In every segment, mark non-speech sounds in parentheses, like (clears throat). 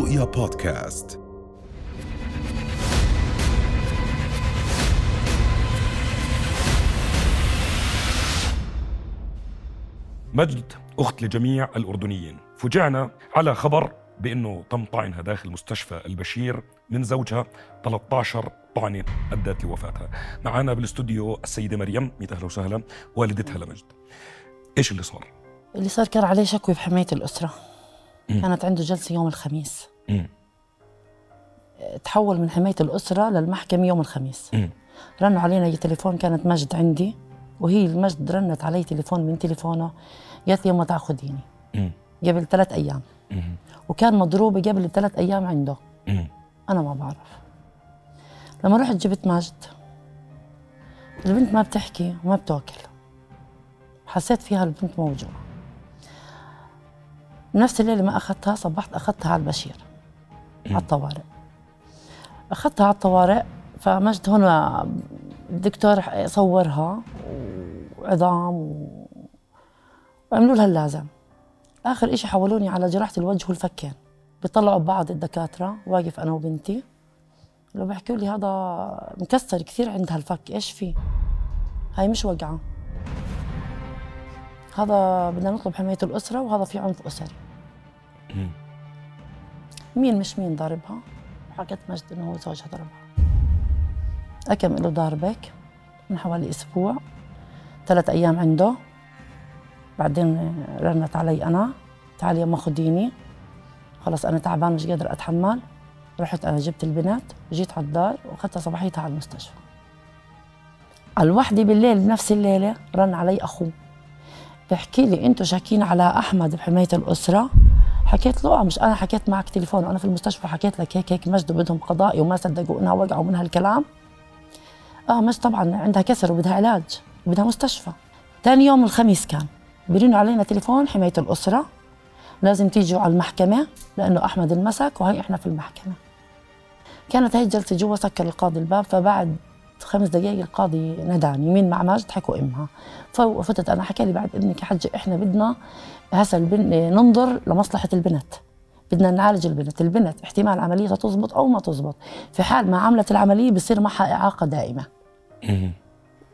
رؤيا بودكاست. مجد أخت لجميع الأردنيين. فجعنا على خبر بأنه تم طعنها داخل مستشفى البشير من زوجها 13 طعنة أدت لوفاتها. معنا بالاستوديو السيدة مريم ميت أهلا وسهلا والدتها لمجد. إيش اللي صار؟ اللي صار كان عليه شكوى بحماية الأسرة. كانت عنده جلسة يوم الخميس. تحول من حماية الأسرة للمحكمة يوم الخميس. رنوا علينا التليفون كانت مجد عندي وهي المجد رنت علي تليفون من تليفونه قالت لي يما مم. قبل ثلاث أيام. مم. وكان مضروبة قبل ثلاث أيام عنده. أنا ما بعرف. لما رحت جبت مجد البنت ما بتحكي وما بتأكل. حسيت فيها البنت موجوعة. نفس الليلة ما أخذتها صبحت أخذتها على البشير. على الطوارئ. أخذتها على الطوارئ فمجد هون الدكتور صورها وعظام. وعملوا لها اللازم. آخر إشي حولوني على جراحة الوجه والفكين. بيطلعوا ببعض الدكاترة واقف أنا وبنتي. لو بيحكوا لي هذا مكسر كثير عندها الفك إيش في؟ هاي مش وقعة. هذا بدنا نطلب حماية الأسرة وهذا في عنف أسري. مم. مين مش مين ضاربها؟ حكت مجد إنه هو زوجها ضربها. أكم له ضاربك؟ من حوالي أسبوع. ثلاث أيام عنده. بعدين رنت علي أنا. تعالي يما خديني. خلص أنا تعبان مش قادر أتحمل. رحت أنا جبت البنت. وجيت على الدار وأخذتها صباحيتها على المستشفى. الوحدة بالليل بنفس الليلة رن علي أخوه. بحكي لي أنتوا شاكين على أحمد بحماية الأسرة؟ حكيت له آه مش أنا حكيت معك تليفون وأنا في المستشفى حكيت لك هيك هيك مجد بدهم قضائي وما صدقوا إنها وقعوا من هالكلام آه مجد طبعا عندها كسر وبدها علاج وبدها مستشفى. ثاني يوم الخميس كان بيرنوا علينا تليفون حماية الأسرة. لازم تيجوا على المحكمة لأنه أحمد المسك وهي إحنا في المحكمة. كانت هي الجلسة جوا سكر القاضي الباب فبعد خمس دقائق القاضي نداني مين مع ماجد حكوا إمها. ففتت أنا حكى لي بعد اذنك يا حجه إحنا بدنا هسه البن... ننظر لمصلحة البنت بدنا نعالج البنت البنت احتمال عمليتها تزبط أو ما تزبط. في حال ما عملت العملية بصير معها إعاقة دائمة.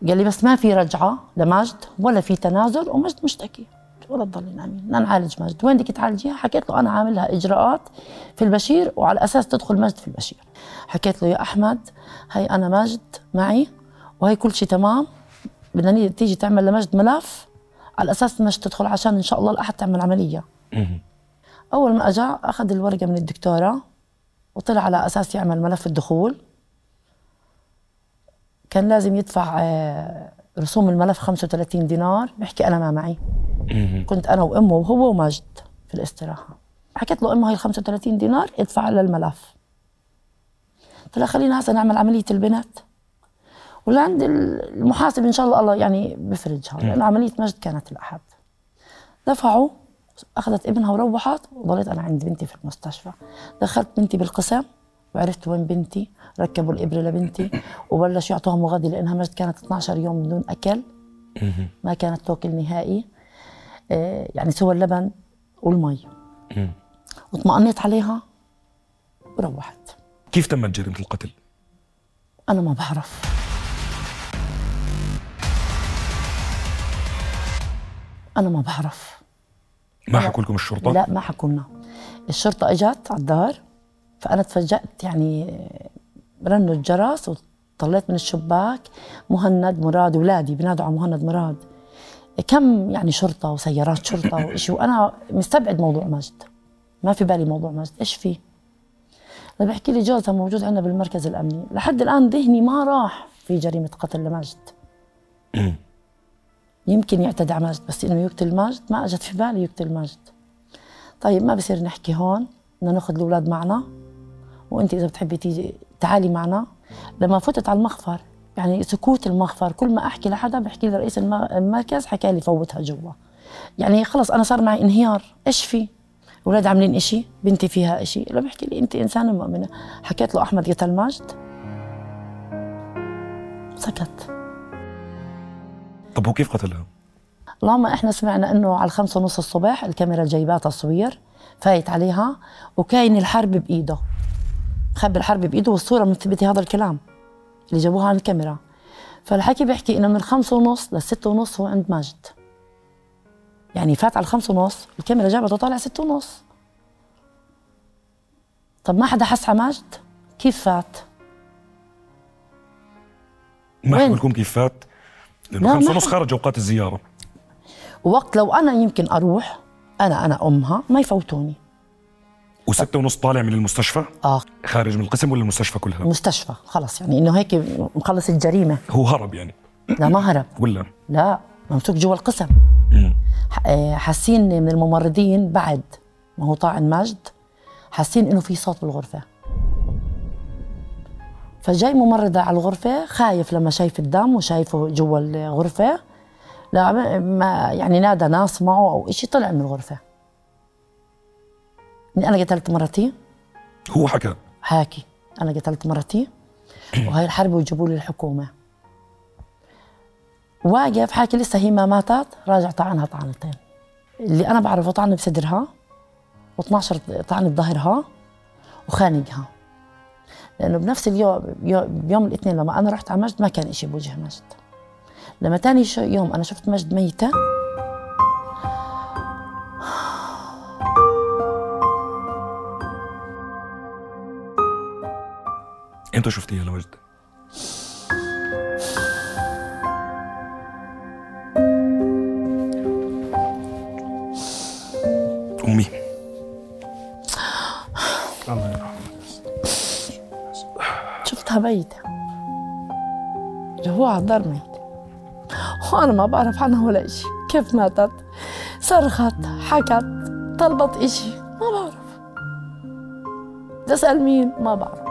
قال لي بس ما في رجعة لماجد ولا في تنازل ومجد مشتكي. ولا تضلي نايمين بدنا نعالج ماجد وين بدك تعالجيها؟ حكيت له أنا عاملها إجراءات في البشير وعلى أساس تدخل ماجد في البشير. حكيت له يا أحمد هي أنا ماجد معي وهي كل شيء تمام. بدنا تيجي تعمل لمجد ملف. على أساس مش تدخل عشان إن شاء الله الأحد تعمل عملية. أول ما اجى أخذ الورقة من الدكتورة وطلع على أساس يعمل ملف الدخول. كان لازم يدفع آه، رسوم الملف 35 دينار بحكي أنا ما معي. كنت أنا وأمه وهو وماجد في الاستراحة. حكيت له أمه هي ال 35 دينار ادفع للملف. قلت لها خلينا هسه نعمل عملية البنت. ولعند المحاسب إن شاء الله الله يعني بفرجها لأنه عملية مجد كانت الأحد. دفعوا أخذت ابنها وروحت وضليت أنا عند بنتي في المستشفى. دخلت بنتي بالقسم وعرفت وين بنتي ركبوا الابره لبنتي (laughs) وبلشوا يعطوها مغذي لأنها مجد كانت 12 يوم بدون أكل. ما كانت تاكل نهائي. آه، يعني سوى اللبن والمي. واطمأنيت عليها وروحت. كيف تمت جريمة القتل؟ أنا ما بعرف. أنا ما بعرف. ما حكوا لكم الشرطة؟ لا ما حكوا لنا. الشرطة إجت على الدار فأنا تفاجأت يعني رنوا الجرس وطلعت من الشباك مهند مراد ولادي بنادوا على مهند مراد. كم يعني شرطة وسيارات شرطة (laughs) وإشي؟ وأنا مستبعد موضوع مجد ما في بالي موضوع مجد إيش في؟ لما بحكي لي جوزها موجود عندنا بالمركز الأمني. لحد الآن ذهني ما راح في جريمة قتل لمجد. (clears throat) يمكن يعتدي على ماجد بس إنه يقتل ماجد ما إجت في بالي يقتل ماجد طيب ما بصير نحكي هون بدنا نأخذ الأولاد معنا وأنت إذا بتحبي تيجي تعالي معنا. لما فتت على المخفر يعني سكوت المخفر كل ما أحكي لحدا بحكي لي رئيس الم- المركز حكى لي فوتها جوا. يعني خلص أنا صار معي انهيار إيش في؟ أولاد عاملين إشي بنتي فيها إشي لو بحكي لي أنت إنسانة مؤمنة. حكيت له أحمد قتل ماجد سكت. طب هو كيف قتلها؟ اللهم إحنا سمعنا إنه على الخمسة ونص الصبح الكاميرا جايبات تصوير فايت عليها وكاين الحرب بإيده. خبي الحرب بإيده والصورة مثبته هذا الكلام اللي جابوها على الكاميرا. فالحكي بيحكي إنه من الخمسة ونص للستة ونص هو عند ماجد. يعني فات على الخمسة ونص الكاميرا جابته طالع ستة ونص. طب ما حدا حس على ماجد؟ كيف فات؟ ما وين؟ لكم كيف فات؟ لأنه خمسة ونص خارج أوقات الزيارة. ووقت لو أنا يمكن أروح أنا أنا أمها ما يفوتوني. وستة ونص طالع من المستشفى؟ آه. خارج من القسم ولا المستشفى كلها؟ مستشفى خلص يعني إنه هيك مخلص الجريمة. هو هرب يعني؟ لا ما هرب. ولا؟ لا ممسوك جوا القسم. آه، حاسين من الممرضين بعد ما هو طاعن ماجد حاسين إنه في صوت بالغرفة. فجاي ممرضة على الغرفة خايف لما شايف الدم وشايفه جوا الغرفة. لا ما يعني نادى ناس معه أو إشي طلع من الغرفة. إني أنا قتلت مرتي. هو حكى؟ حاكي. أنا قتلت مرتي. (coughs) وهي الحرب وجابوا لي الحكومة. واقف حاكي لسه هي ما ماتت راجع طعنها طعنتين. اللي أنا بعرفه طعن بصدرها و12 طعن بظهرها وخانقها. لأنه بنفس اليوم يو- بيوم الاثنين لما أنا رحت على مجد ما كان إشي بوجه مجد لما تاني يوم أنا شفت مجد ميتة. انت شفتيها لوجد؟ أمي. ميتة هو على ميت. وأنا ما بعرف عنها ولا إشي. كيف ماتت؟ صرخت حكت طلبت إشي. ما بعرف. بسأل مين؟ ما بعرف.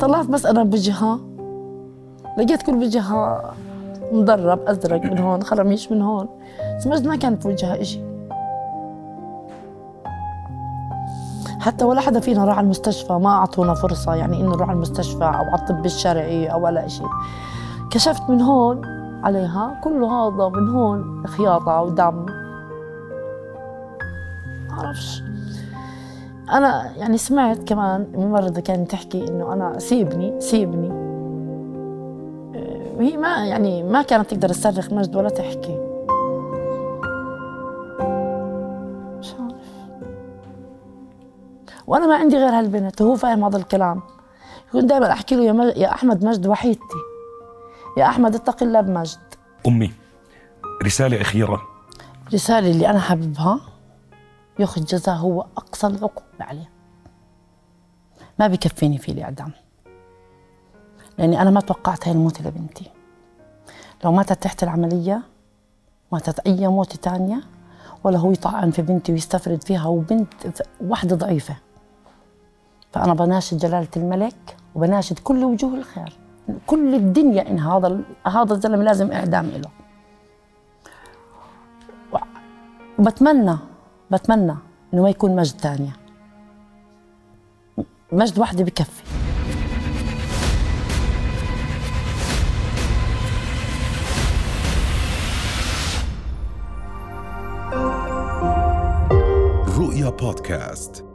طلعت بس أنا بوجهها لقيت كل وجهها مضرب أزرق من هون خرميش من هون. بس ما كان في وجهها إشي. حتى ولا حدا فينا راح على المستشفى ما أعطونا فرصة يعني إنه نروح على المستشفى أو على الطب الشرعي أو ولا شيء. كشفت من هون عليها كله هذا من هون خياطة ودم. ما أعرفش. أنا يعني سمعت كمان ممرضة كانت تحكي إنه أنا سيبني سيبني. آه، هي ما يعني ما كانت تقدر تصرخ مجد ولا تحكي. وأنا ما عندي غير هالبنت وهو فاهم هذا الكلام. يكون دائما أحكي له يا, مج... يا أحمد مجد وحيدتي. يا أحمد اتق الله بمجد. أمي رسالة أخيرة. الرساله اللي أنا حاببها ياخذ جزاء هو أقصى العقوبة عليه. ما بكفيني فيه الإعدام. لأني أنا ما توقعت هاي الموت لبنتي لو ماتت تحت العملية ماتت أي موتة تانية ولا هو يطعن في بنتي ويستفرد فيها وبنت واحدة ضعيفة. فأنا بناشد جلالة الملك وبناشد كل وجوه الخير. كل الدنيا إن هذا هذا الزلمة لازم إعدام له وبتمنى بتمنى إنه ما يكون مجد ثانية. مجد واحدة بكفي. رؤيا بودكاست.